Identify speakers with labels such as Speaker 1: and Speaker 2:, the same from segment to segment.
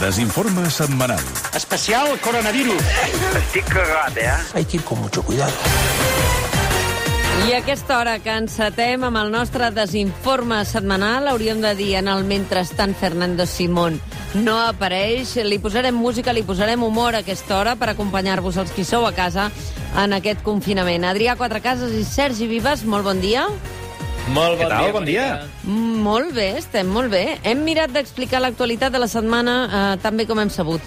Speaker 1: Desinforme setmanal.
Speaker 2: Especial coronavirus.
Speaker 3: Estic cagat, eh?
Speaker 4: Hay que ir con mucho cuidado.
Speaker 5: I a aquesta hora que encetem amb el nostre desinforme setmanal, hauríem de dir en el mentrestant Fernando Simón no apareix. Li posarem música, li posarem humor a aquesta hora per acompanyar-vos els qui sou a casa en aquest confinament. Adrià Quatrecases i Sergi Vives, molt bon dia.
Speaker 6: Molt bon
Speaker 7: Què tal?
Speaker 6: dia.
Speaker 7: Bon dia.
Speaker 5: Mm, Molt bé, estem molt bé. Hem mirat d'explicar l'actualitat de la setmana eh, tan bé com hem sabut.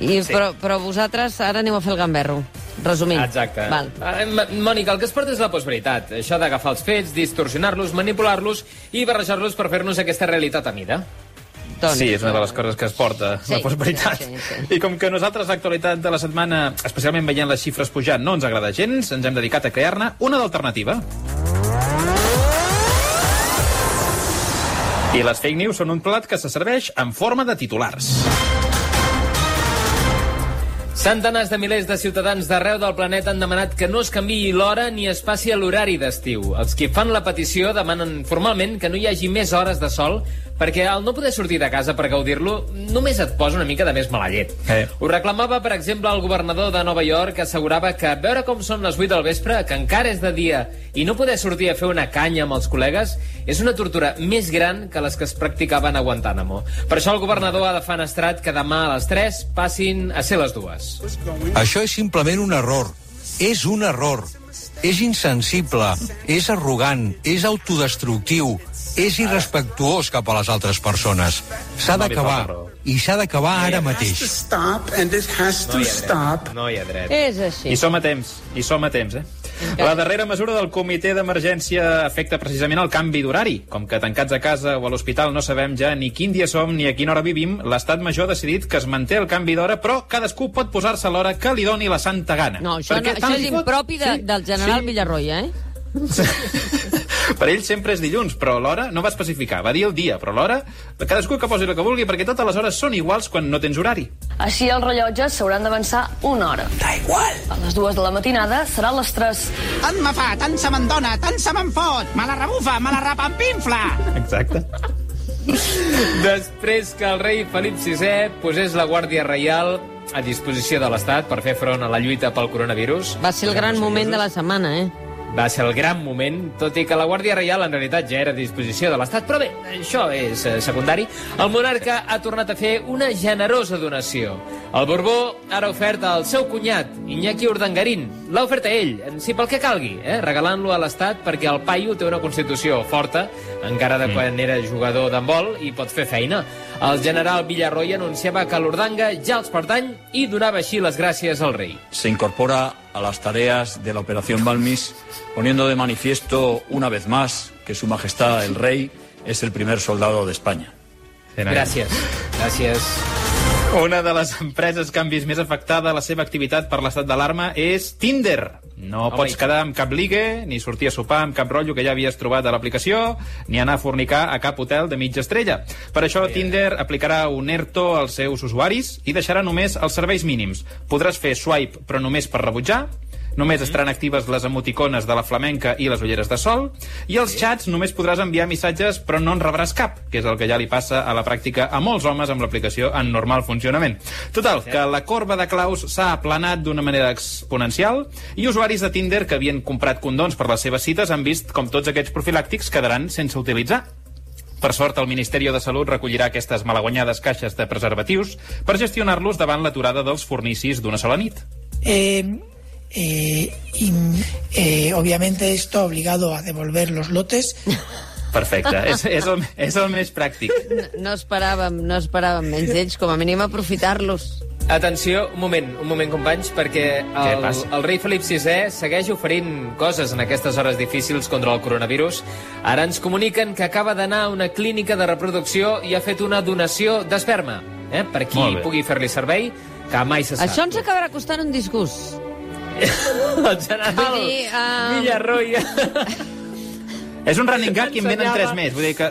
Speaker 5: I,
Speaker 6: Sí.
Speaker 5: però, però vosaltres ara aneu a fer el gamberro. Resumint.
Speaker 6: Exacte.
Speaker 5: Val.
Speaker 6: Ah, Mònica, el que es porta és la postveritat. Això d'agafar els fets, distorsionar-los, manipular-los i barrejar-los per fer-nos aquesta realitat a mida.
Speaker 5: Doncs,
Speaker 7: Sí, és una de les coses que es porta,
Speaker 5: Sí,
Speaker 7: la postveritat.
Speaker 5: sí, sí.
Speaker 7: I com que nosaltres l'actualitat de la setmana, especialment veient les xifres pujant, no ens agrada gens, ens hem dedicat a crear-ne una d'alternativa. I les fake news són un plat que se serveix en forma de titulars.
Speaker 6: Centenars de milers de ciutadans d'arreu del planeta han demanat que no es canviï l'hora ni es passi a l'horari d'estiu. Els qui fan la petició demanen formalment que no hi hagi més hores de sol perquè al no poder sortir de casa per gaudir-lo només et posa una mica de més mala llet.
Speaker 7: Eh.
Speaker 6: Ho reclamava, per exemple, el governador de Nova York, que assegurava que veure com són les 8 del vespre, que encara és de dia, i no poder sortir a fer una canya amb els col·legues, és una tortura més gran que les que es practicaven a Guantánamo. Per això el governador ha defenestrat que demà a les 3 passin a ser les dues.
Speaker 4: Això és simplement un error. És un error. És insensible, és arrogant, és autodestructiu, és irrespectuós cap a les altres persones. S'ha
Speaker 7: No
Speaker 4: d'acabar. I s'ha d'acabar ara mateix.
Speaker 8: stop, and it has to
Speaker 6: No hi ha
Speaker 8: stop.
Speaker 6: dret. No hi ha dret.
Speaker 5: És així.
Speaker 7: I som a temps, i som a temps, eh? La darrera mesura del comitè d'emergència afecta precisament el canvi d'horari. Com que tancats a casa o a l'hospital no sabem ja ni quin dia som ni a quina hora vivim, l'Estat Major ha decidit que es manté el canvi d'hora, però cadascú pot posar-se l'hora que li doni la santa gana.
Speaker 5: No, això, no,
Speaker 7: Perquè
Speaker 5: això
Speaker 7: tant
Speaker 5: és impropi de,
Speaker 7: Sí,
Speaker 5: del general
Speaker 7: sí.
Speaker 5: Villarroya, eh?
Speaker 7: Per ell sempre és dilluns, però l'hora no va especificar. Va dir el dia, però l'hora, cadascú que posi el que vulgui, perquè totes les hores són iguals quan no tens horari.
Speaker 9: Així els rellotges s'hauran d'avançar una hora.
Speaker 4: Da igual.
Speaker 9: A les dues de la matinada seran les 3.
Speaker 2: Tant me fa, tant se me'n dona, tant se me'n fot. Me la rebufa, me la repampinfla.
Speaker 7: Exacte.
Speaker 6: Després que el rei Felip VI posés la Guàrdia Reial a disposició de l'Estat per fer front a la lluita pel coronavirus.
Speaker 5: Va ser el gran moment de la setmana, eh?
Speaker 6: Va ser el gran moment, tot i que la Guàrdia Reial en realitat ja era a disposició de l'Estat, però bé, això és eh, secundari. El monarca ha tornat a fer una generosa donació. El Borbó ara oferta al seu cunyat, Iñaki Urdangarín. L'ha ofert a ell, en si pel que calgui, eh? regalant-lo a l'Estat perquè el paio té una Constitució forta, encara de quan era jugador d'handbol, i pot fer feina. El general Villarroy anunciava que l'Urdanga ja els pertany i donava així les gràcies al rei.
Speaker 10: se incorpora a las tareas de la Operación Balmis, poniendo de manifiesto una vez más que Su Majestad el Rey es el primer soldado de España.
Speaker 6: Gràcies. Gràcies.
Speaker 7: Una de les empreses que han vist més afectada la seva activitat per l'estat d'alarma és Tinder. No
Speaker 6: Home,
Speaker 7: pots quedar amb cap ligue, ni sortir a sopar amb cap rotllo que ja havies trobat a l'aplicació, ni anar a fornicar a cap hotel de mitja estrella. Per això Tinder aplicarà un ERTO als seus usuaris i deixarà només els serveis mínims. Podràs fer swipe, però només per rebutjar, Només estaran actives les emoticones de la flamenca i les ulleres de sol. I els xats només podràs enviar missatges, però no en rebràs cap, que és el que ja li passa a la pràctica a molts homes amb l'aplicació en normal funcionament. Total, que la corba de claus s'ha aplanat d'una manera exponencial i usuaris de Tinder que havien comprat condons per les seves cites han vist com tots aquests profilàctics quedaran sense utilitzar. Per sort, el Ministeri de Salut recollirà aquestes malaguanyades caixes de preservatius per gestionar-los davant l'aturada dels fornicis d'una sola nit.
Speaker 11: Eh, eh, y, eh, obviamente esto ha obligado a devolver los lotes.
Speaker 7: Perfecte, és, és, el, és el més pràctic.
Speaker 5: No, no esperàvem, no esperàvem menys d'ells, com a mínim aprofitar-los.
Speaker 6: Atenció, un moment, un moment, companys, perquè el, el rei Felip VI segueix oferint coses en aquestes hores difícils contra el coronavirus. Ara ens comuniquen que acaba d'anar a una clínica de reproducció i ha fet una donació d'esperma, eh? per qui pugui fer-li servei, que mai se sap.
Speaker 5: Això ens acabarà costant un disgust.
Speaker 6: El general
Speaker 5: dir, um,
Speaker 6: Villarroya...
Speaker 7: És un running gag i en venen
Speaker 6: Ensenyava-
Speaker 7: tres més. Vull dir que...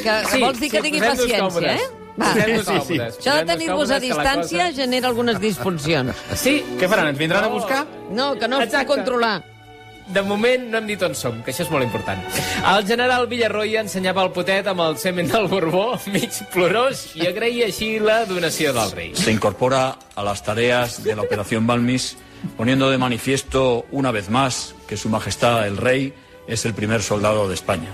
Speaker 5: Que
Speaker 6: Sí,
Speaker 5: vols dir que
Speaker 6: sí,
Speaker 5: tingui paciència, eh? Va.
Speaker 7: Sí, sí.
Speaker 6: còmodes,
Speaker 5: Això de tenir-vos a
Speaker 6: que
Speaker 5: distància
Speaker 6: cosa-
Speaker 5: genera algunes disfuncions.
Speaker 6: Sí,
Speaker 7: Què faran? Ens vindran a buscar?
Speaker 5: No, que no es pot controlar.
Speaker 6: de moment no hem dit on som, que això és molt important. El general Villarroya ensenyava el potet amb el semen del Borbó, mig plorós, i agraïa així la donació del rei.
Speaker 10: Se incorpora a las tareas de la Operación Balmis, poniendo de manifiesto una vez más que Su Majestad el Rey es el primer soldado de España.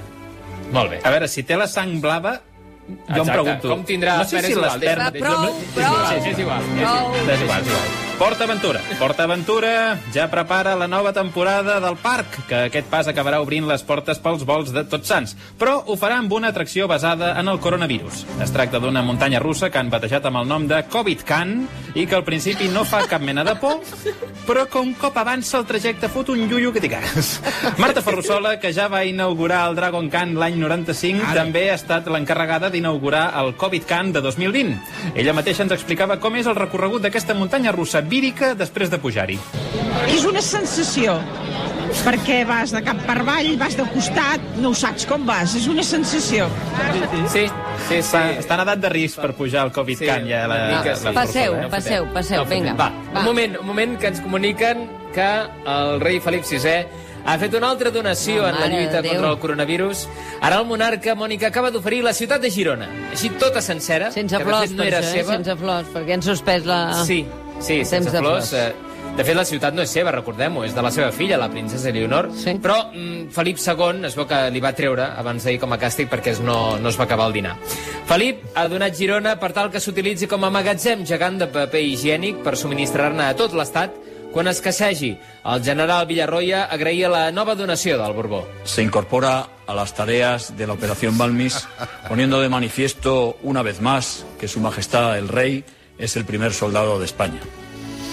Speaker 6: Molt bé.
Speaker 7: A veure, si té la sang blava, jo em
Speaker 6: Exacte.
Speaker 7: pregunto...
Speaker 6: Com tindrà
Speaker 7: no sé si
Speaker 6: Solaldés?
Speaker 7: l'esperma...
Speaker 5: Va, prou,
Speaker 7: És
Speaker 5: prou.
Speaker 7: igual.
Speaker 6: Sí, sí, és igual.
Speaker 5: Prou.
Speaker 7: És igual, és igual. Port Aventura. Port Aventura ja prepara la nova temporada del parc, que aquest pas acabarà obrint les portes pels vols de Tots Sants, però ho farà amb una atracció basada en el coronavirus. Es tracta d'una muntanya russa que han batejat amb el nom de Covid Can i que al principi no fa cap mena de por, però que un cop avança el trajecte fot un llullo que t'hi cagues. Marta Ferrusola, que ja va inaugurar el Dragon Can l'any 95, també ha estat l'encarregada d'inaugurar el Covid Can de 2020. Ella mateixa ens explicava com és el recorregut d'aquesta muntanya russa vírica després de pujar-hi.
Speaker 1: És una sensació, perquè vas de cap per avall, vas de costat, no ho saps com vas, és una sensació.
Speaker 6: Sí, sí, sí.
Speaker 7: Està, està en edat de risc per pujar al Covid
Speaker 6: Sí,
Speaker 7: Can, ja la,
Speaker 6: mica,
Speaker 7: la
Speaker 6: sí.
Speaker 5: Passeu,
Speaker 7: Ferrusola, eh?
Speaker 5: passeu, passeu,
Speaker 6: No,
Speaker 5: vinga.
Speaker 6: Va, un moment, un moment que ens comuniquen que el rei Felip VI ha fet una altra donació
Speaker 5: Oh,
Speaker 6: en la lluita
Speaker 5: Déu.
Speaker 6: contra el coronavirus. Ara el monarca, Mònica, acaba d'oferir la ciutat de Girona. Així tota sencera.
Speaker 5: Sense
Speaker 6: que de
Speaker 5: flors,
Speaker 6: fet no
Speaker 5: per
Speaker 6: era
Speaker 5: això, eh?
Speaker 6: seva.
Speaker 5: Sense flors, perquè han suspès la...
Speaker 6: Sí, sí,
Speaker 5: Temps
Speaker 6: sense
Speaker 5: de
Speaker 6: flors.
Speaker 5: flors.
Speaker 6: eh, De fet, la ciutat no és seva, recordem-ho, és de la seva filla, la princesa Leonor.
Speaker 5: Sí.
Speaker 6: Però mm, Felip II es veu que li va treure abans d'ahir com a càstig perquè es no, no es va acabar el dinar. Felip ha donat Girona per tal que s'utilitzi com a magatzem gegant de paper higiènic per subministrar-ne a tot l'Estat quan escassegi. El general Villarroya agraïa la nova donació del Borbó.
Speaker 10: Se incorpora a las tareas de la Operación Balmis, poniendo de manifiesto una vez más que Su Majestad el Rey es el primer soldado de España.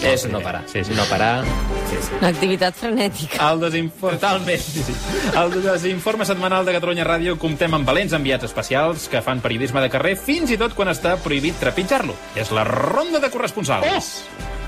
Speaker 6: És no parar.
Speaker 7: Sí, sí.
Speaker 6: No parar. Sí, sí.
Speaker 5: Una activitat frenètica.
Speaker 7: El desinforme...
Speaker 6: Totalment.
Speaker 7: Sí, sí. El desinforme setmanal de Catalunya Ràdio comptem amb valents enviats especials que fan periodisme de carrer fins i tot quan està prohibit trepitjar-lo. És la ronda de corresponsals.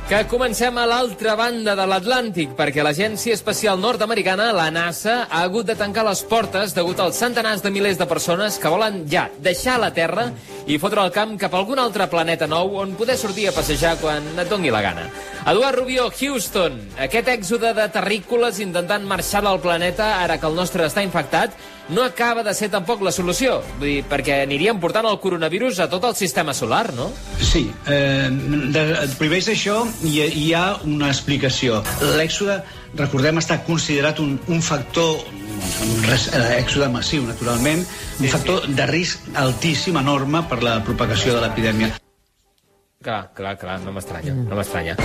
Speaker 6: Que comencem a l'altra banda de l'Atlàntic, perquè l'Agència Espacial Nord-Americana, la NASA, ha hagut de tancar les portes degut als centenars de milers de persones que volen ja deixar la Terra i fotre el camp cap a algun altre planeta nou on poder sortir a passejar quan et dongui la gana. Eduard Rubio, Houston, aquest èxode de terrícoles intentant marxar del planeta ara que el nostre està infectat no acaba de ser tampoc la solució, vull dir, perquè aniríem portant el coronavirus a tot el sistema solar, no?
Speaker 12: Sí, eh, de, primer d'això hi, ha- hi ha una explicació. L'èxode, recordem, està considerat un, un factor un res- eh, èxode massiu, naturalment, un factor de risc altíssim, enorme per la propagació de l'epidèmia.
Speaker 6: Clar, clar, clar, no m'estranya, no m'estranya.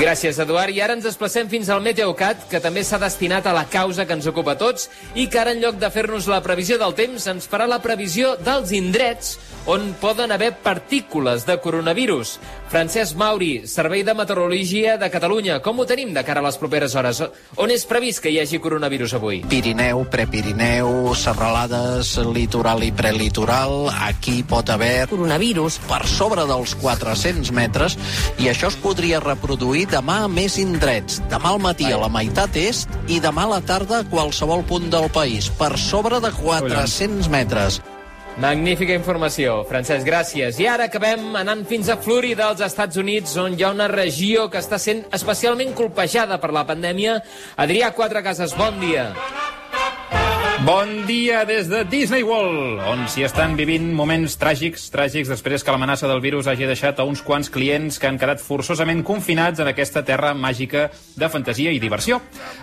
Speaker 6: Gràcies, Eduard. I ara ens desplacem fins al Meteocat, que també s'ha destinat a la causa que ens ocupa tots i que ara, en lloc de fer-nos la previsió del temps, ens farà la previsió dels indrets on poden haver partícules de coronavirus. Francesc Mauri, Servei de Meteorologia de Catalunya. Com ho tenim de cara a les properes hores? On és previst que hi hagi coronavirus avui?
Speaker 13: Pirineu, Prepirineu, serralades, litoral i prelitoral, aquí pot haver coronavirus per sobre dels 400 metres i això es podria reproduir demà a més indrets. Demà al matí a la meitat est i demà a la tarda a qualsevol punt del país, per sobre de 400 metres.
Speaker 6: Magnífica informació, Francesc, gràcies. I ara acabem anant fins a Florida, als Estats Units, on hi ha una regió que està sent especialment colpejada per la pandèmia. Adrià Quatre Cases, bon dia.
Speaker 7: Bon dia des de Disney World, on s'hi estan vivint moments tràgics, tràgics després que l'amenaça del virus hagi deixat a uns quants clients que han quedat forçosament confinats en aquesta terra màgica de fantasia i diversió.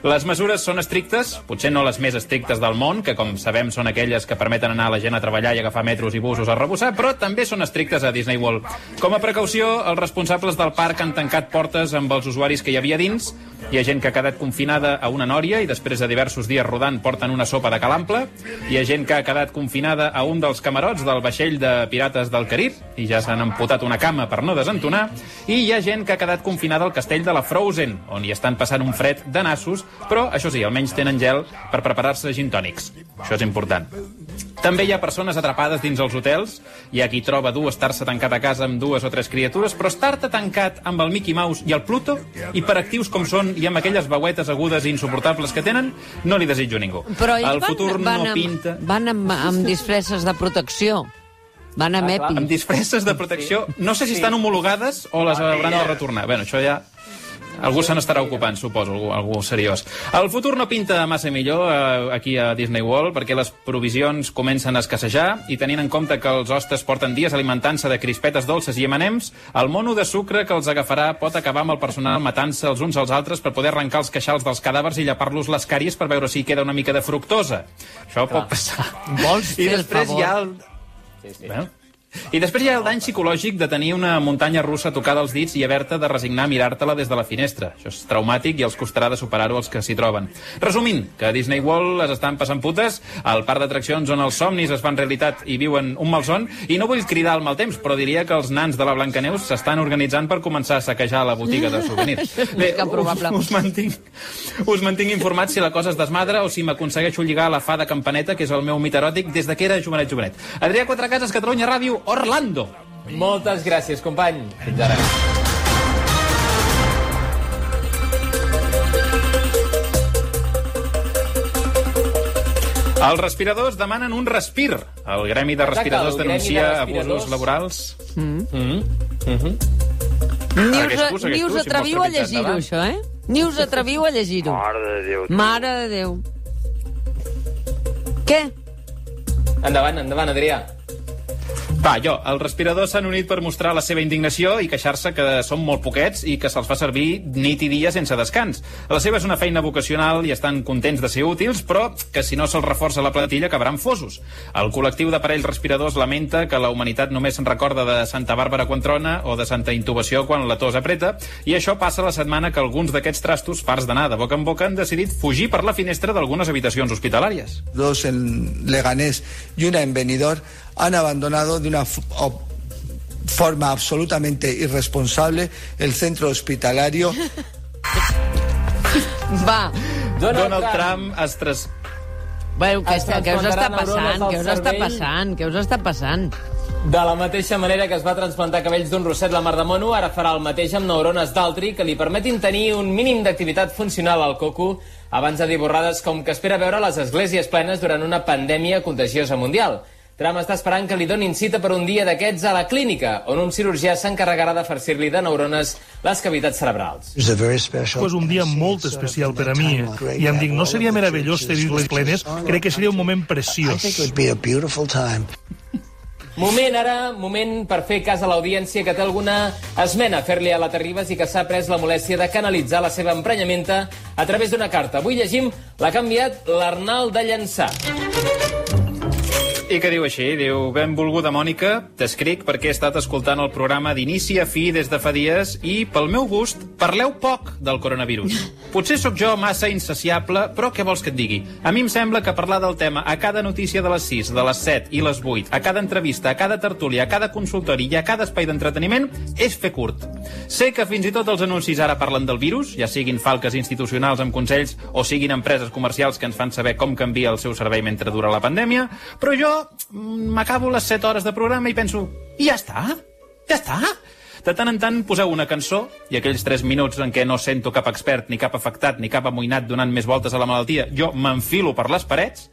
Speaker 7: Les mesures són estrictes, potser no les més estrictes del món, que com sabem són aquelles que permeten anar la gent a treballar i agafar metros i busos a rebussar, però també són estrictes a Disney World. Com a precaució, els responsables del parc han tancat portes amb els usuaris que hi havia dins, hi ha gent que ha quedat confinada a una nòria i després de diversos dies rodant porten una sopa de calample. Hi ha gent que ha quedat confinada a un dels camarots del vaixell de Pirates del Carib i ja s'han emputat una cama per no desentonar. I hi ha gent que ha quedat confinada al castell de la Frozen, on hi estan passant un fred de nassos, però, això sí, almenys tenen gel per preparar-se gin tònics. Això és important. També hi ha persones atrapades dins els hotels. Hi ha qui troba dur estar-se tancat a casa amb dues o tres criatures, però estar-te tancat amb el Mickey Mouse i el Pluto, hiperactius com són i amb aquelles veuetes agudes i insuportables que tenen, no li desitjo a ningú.
Speaker 5: Però ells
Speaker 7: el futur
Speaker 5: van, van,
Speaker 7: no
Speaker 5: amb,
Speaker 7: pinta...
Speaker 5: van amb, amb disfresses de protecció. Van amb EPI.
Speaker 7: Amb disfresses de protecció. No sé si estan homologades o les hauran de retornar. Bueno, això ja... algú se n'estarà ocupant, suposo, algú, algú seriós. El futur no pinta massa millor eh, aquí a Disney World perquè les provisions comencen a escassejar i tenint en compte que els hostes porten dies alimentant-se de crispetes dolces i M&M's, el mono de sucre que els agafarà pot acabar amb el personal matant-se els uns als altres per poder arrencar els queixals dels cadàvers i llapar-los les càries per veure si hi queda una mica de fructosa. Això
Speaker 5: Clar.
Speaker 7: pot passar.
Speaker 5: Vols
Speaker 7: I
Speaker 5: el
Speaker 7: després
Speaker 5: favor?
Speaker 7: hi ha el...
Speaker 6: Sí, sí.
Speaker 7: Bueno, i després hi ha el dany psicològic de tenir una muntanya russa tocada als dits i haver-te de resignar a mirar-te-la des de la finestra. Això és traumàtic i els costarà de superar-ho els que s'hi troben. Resumint, que a Disney World es estan passant putes, al parc d'atraccions on els somnis es fan realitat i viuen un malson, i no vull cridar al mal temps, però diria que els nans de la Blancaneus s'estan organitzant per començar a saquejar la botiga de souvenirs.
Speaker 5: Probable.
Speaker 7: us, us, mantinc, us mantinc informats si la cosa es desmadra o si m'aconsegueixo lligar a la fada campaneta, que és el meu mit eròtic des de que era jovenet jovenet. Adrià Quatrecases, Catalunya Ràdio, Orlando.
Speaker 6: Moltes gràcies, company. Fins ara.
Speaker 7: Els respiradors demanen un respir. El Gremi de
Speaker 6: Exacte,
Speaker 7: Respiradors
Speaker 6: el Gremi de
Speaker 7: denuncia
Speaker 6: Respiradors.
Speaker 7: abusos laborals.
Speaker 5: Mm.
Speaker 6: Mm -hmm.
Speaker 5: Ni us,
Speaker 7: tu, segueix
Speaker 5: ni
Speaker 7: tu,
Speaker 5: us
Speaker 7: si
Speaker 5: atreviu a llegir-ho, això, eh? Ni us atreviu a llegir-ho.
Speaker 3: Mare de Déu. tu.
Speaker 5: Mare de Déu. Què?
Speaker 6: Endavant, endavant, Adrià.
Speaker 7: Va, jo, els respiradors s'han unit per mostrar la seva indignació i queixar-se que són molt poquets i que se'ls fa servir nit i dia sense descans. La seva és una feina vocacional i estan contents de ser útils, però que si no se'ls reforça la plantilla acabaran fosos. El col·lectiu d'aparells respiradors lamenta que la humanitat només se'n recorda de Santa Bàrbara quan trona o de Santa Intubació quan la tos apreta, i això passa la setmana que alguns d'aquests trastos, farts d'anar de boca en boca, han decidit fugir per la finestra d'algunes habitacions hospitalàries.
Speaker 14: dos en Leganés y una en Benidorm, han abandonado de una forma absolutamente irresponsable el centro hospitalario.
Speaker 5: Va.
Speaker 7: Donald, Donald Trump, Trump es tras...
Speaker 5: Bueno, què,
Speaker 6: Es
Speaker 5: està, què us està passant? Què us està passant? Què us està passant?
Speaker 6: De la mateixa manera que es va transplantar cabells d'un rosset la mar de mono, ara farà el mateix amb neurones d'altri que li permetin tenir un mínim d'activitat funcional al coco abans de dir borrades com que espera veure les esglésies plenes durant una pandèmia contagiosa mundial. Trump està esperant que li donin cita per un dia d'aquests a la clínica, on un cirurgià s'encarregarà de farcir-li de neurones les cavitats cerebrals.
Speaker 15: És un dia molt especial per a mi eh? i em dic, no seria meravellós tenir-les plenes? Crec que seria un moment preciós.
Speaker 6: Moment ara, moment per fer cas a l'audiència que té alguna esmena a fer-li a la Terribas i que s'ha pres la molèstia de canalitzar la seva emprenyamenta a través d'una carta. Avui llegim la que ha enviat l'Arnal de Llançà.
Speaker 7: I que diu així, diu, benvolguda Mònica, t'escric perquè he estat escoltant el programa d'inici a fi des de fa dies i, pel meu gust, parleu poc del coronavirus. Potser sóc jo massa insaciable, però què vols que et digui? A mi em sembla que parlar del tema a cada notícia de les 6, de les 7 i les 8, a cada entrevista, a cada tertúlia, a cada consultori i a cada espai d'entreteniment és fer curt. Sé que fins i tot els anuncis ara parlen del virus, ja siguin falques institucionals amb consells o siguin empreses comercials que ens fan saber com canvia el seu servei mentre dura la pandèmia, però jo m'acabo les 7 hores de programa i penso, i ja està? Ja està? De tant en tant poseu una cançó i aquells 3 minuts en què no sento cap expert, ni cap afectat, ni cap amoïnat donant més voltes a la malaltia, jo m'enfilo per les parets,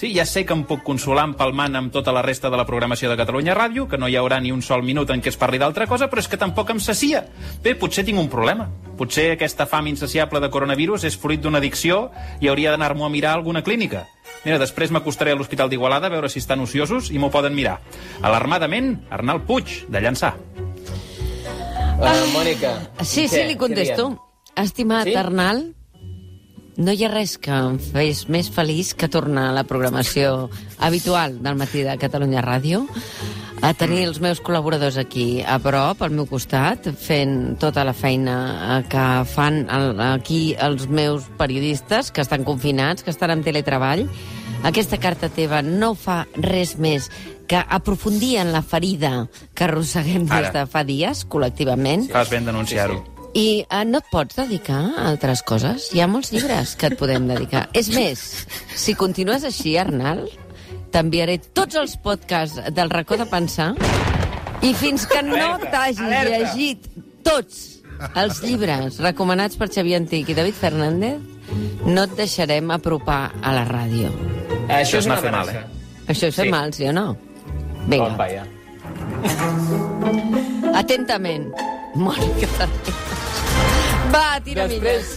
Speaker 7: Sí, ja sé que em puc consolar empalmant amb tota la resta de la programació de Catalunya Ràdio, que no hi haurà ni un sol minut en què es parli d'altra cosa, però és que tampoc em sacia. Bé, potser tinc un problema. Potser aquesta fam insaciable de coronavirus és fruit d'una addicció i hauria d'anar-m'ho a mirar a alguna clínica. Mira, després m'acostaré a l'Hospital d'Igualada a veure si estan ociosos i m'ho poden mirar. Alarmadament, Arnal Puig, de Llançà.
Speaker 6: Uh, Mònica.
Speaker 5: Sí, sí,
Speaker 6: què?
Speaker 5: li contesto. Estimat
Speaker 6: Sí?
Speaker 5: sí? Arnal, no hi ha res que em fes més feliç que tornar a la programació habitual del matí de Catalunya Ràdio, a tenir els meus col·laboradors aquí a prop, al meu costat, fent tota la feina eh, que fan el, aquí els meus periodistes, que estan confinats, que estan en teletreball. Aquesta carta teva no fa res més que aprofundir en la ferida que arrosseguem des de fa dies, col·lectivament.
Speaker 7: Fas ben denunciar-ho.
Speaker 5: I uh, no et pots dedicar a altres coses? Hi ha molts llibres que et podem dedicar. És més, si continues així, Arnal, t'enviaré tots els podcasts del racó de pensar i fins que no t'hagis llegit tots els llibres recomanats per Xavier Antic i David Fernández, no et deixarem apropar a la ràdio.
Speaker 6: Això és una
Speaker 7: mal, eh?
Speaker 5: Això és fer
Speaker 6: Sí.
Speaker 5: mal, sí o no?
Speaker 6: Oh,
Speaker 5: Vinga,
Speaker 6: vaja.
Speaker 5: atentament. Mònica Tarrés. Va, tira
Speaker 6: Després,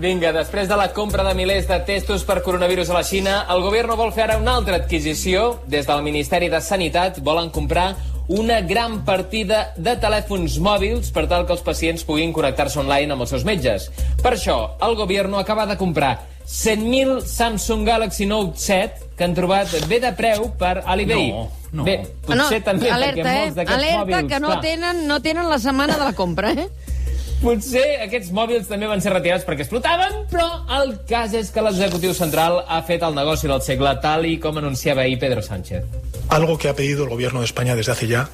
Speaker 6: vinga, després de la compra de milers de testos per coronavirus a la Xina, el govern vol fer ara una altra adquisició. Des del Ministeri de Sanitat volen comprar una gran partida de telèfons mòbils per tal que els pacients puguin connectar-se online amb els seus metges. Per això, el govern acaba de comprar 100.000 Samsung Galaxy Note 7 que han trobat bé de preu per Alibay.
Speaker 7: No, no.
Speaker 6: Bé, potser també,
Speaker 5: alerta,
Speaker 6: perquè molts
Speaker 5: eh?
Speaker 6: d'aquests
Speaker 5: Alerta,
Speaker 6: mòbils...
Speaker 5: que no
Speaker 6: clar,
Speaker 5: tenen, no tenen la setmana de la compra, eh?
Speaker 6: Potser aquests mòbils també van ser retirats perquè explotaven, però el cas és que l'executiu central ha fet el negoci del segle, tal i com anunciava ahir Pedro Sánchez.
Speaker 16: Algo que ha pedido el gobierno de España desde hace ya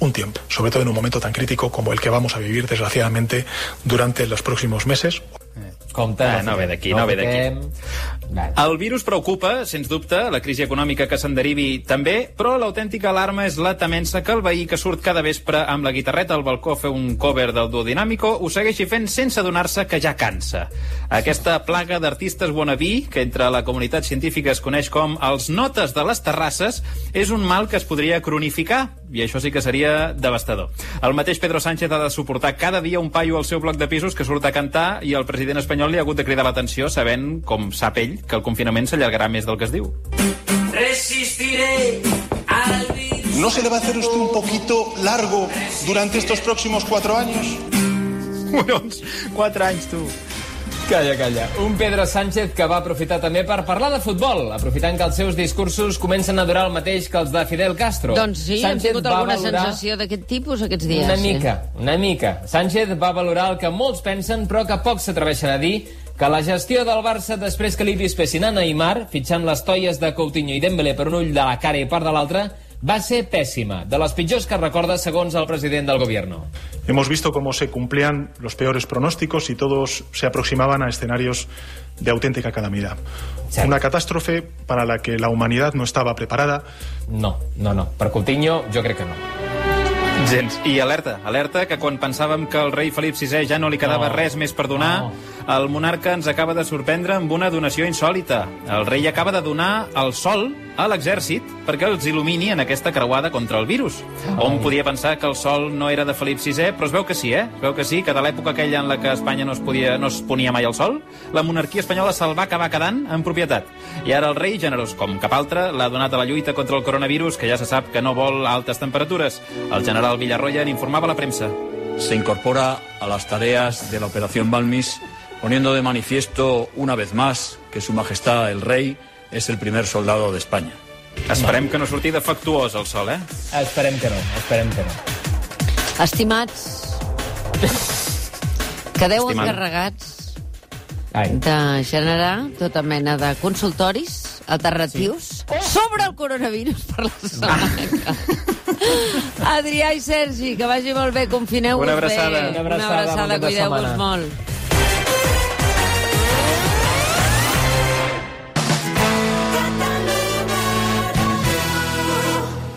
Speaker 16: un tiempo, sobre todo en un momento tan crítico como el que vamos a vivir, desgraciadamente, durante los próximos meses.
Speaker 6: Compte,
Speaker 7: Ah, no ve d'aquí, no ve d'aquí. El virus preocupa, sens dubte, la crisi econòmica que se'n derivi també, però l'autèntica alarma és la temença que el veí que surt cada vespre amb la guitarreta al balcó a fer un cover del duo dinàmico ho segueixi fent sense adonar-se que ja cansa. Aquesta plaga d'artistes wannabe, que entre la comunitat científica es coneix com els notes de les terrasses, és un mal que es podria cronificar, i això sí que seria devastador. El mateix Pedro Sánchez ha de suportar cada dia un paio al seu bloc de pisos que surt a cantar i el president espanyol li ha hagut de cridar l'atenció sabent, com sap ell, que el confinament s'allargarà més del que es diu.
Speaker 17: Resistiré al virus.
Speaker 18: ¿No se le va a hacer usted un poquito largo durante estos próximos cuatro años?
Speaker 7: Collons, quatre anys, tu.
Speaker 6: Calla, calla. Un Pedro Sánchez que va aprofitar també per parlar de futbol, aprofitant que els seus discursos comencen a durar el mateix que els de Fidel Castro.
Speaker 5: Doncs sí, hem
Speaker 6: Sánchez
Speaker 5: tingut
Speaker 6: va
Speaker 5: alguna
Speaker 6: valorar-
Speaker 5: sensació d'aquest tipus aquests dies.
Speaker 6: Una
Speaker 5: sí.
Speaker 6: mica, una mica. Sánchez va valorar el que molts pensen, però que pocs s'atreveixen a dir, que la gestió del Barça després que li dispessin a Neymar, fitxant les toies de Coutinho i Dembélé per un ull de la cara i part de l'altre, va ser pèssima, de les pitjors que recorda segons el president del gobierno.
Speaker 16: Hemos visto cómo se cumplían los peores pronósticos y todos se aproximaban a escenarios de auténtica calamidad. Una catástrofe para la que la humanidad no estaba preparada.
Speaker 6: No, no, no. Per Coutinho, jo crec que no.
Speaker 7: Gens. I alerta, alerta, que quan pensàvem que al rei Felip VI ja no li quedava
Speaker 6: No.
Speaker 7: res més per donar, el monarca ens acaba de sorprendre amb una donació insòlita. El rei acaba de donar el sol a l'exèrcit perquè els il·lumini en aquesta creuada contra el virus. On podia pensar que el sol no era de Felip VI, però es veu que sí, eh? Es veu que sí, que de l'època aquella en la que Espanya no es, podia, no es ponia mai el sol, la monarquia espanyola se'l va acabar quedant en propietat. I ara el rei, generós com cap altre, l'ha donat a la lluita contra el coronavirus, que ja se sap que no vol altes temperatures. El general Villarroya n'informava la premsa.
Speaker 10: se incorpora a las tareas de la Operación Balmis, poniendo de manifiesto una vez más que Su Majestad el Rey es el primer soldado de España.
Speaker 7: Esperem que no surti defectuós el sol, eh?
Speaker 6: Esperem que no, esperem que no.
Speaker 5: Estimats, quedeu
Speaker 7: Estimant.
Speaker 5: encarregats
Speaker 6: Ai.
Speaker 5: de generar tota mena de consultoris alternatius sobre el coronavirus per la Salamanca. Adrià i Sergi, que vagi molt bé, confineu-vos
Speaker 7: abraçada.
Speaker 5: bé.
Speaker 6: Una abraçada,
Speaker 5: Una abraçada
Speaker 6: de
Speaker 5: cuideu-vos
Speaker 6: setmana.
Speaker 5: molt.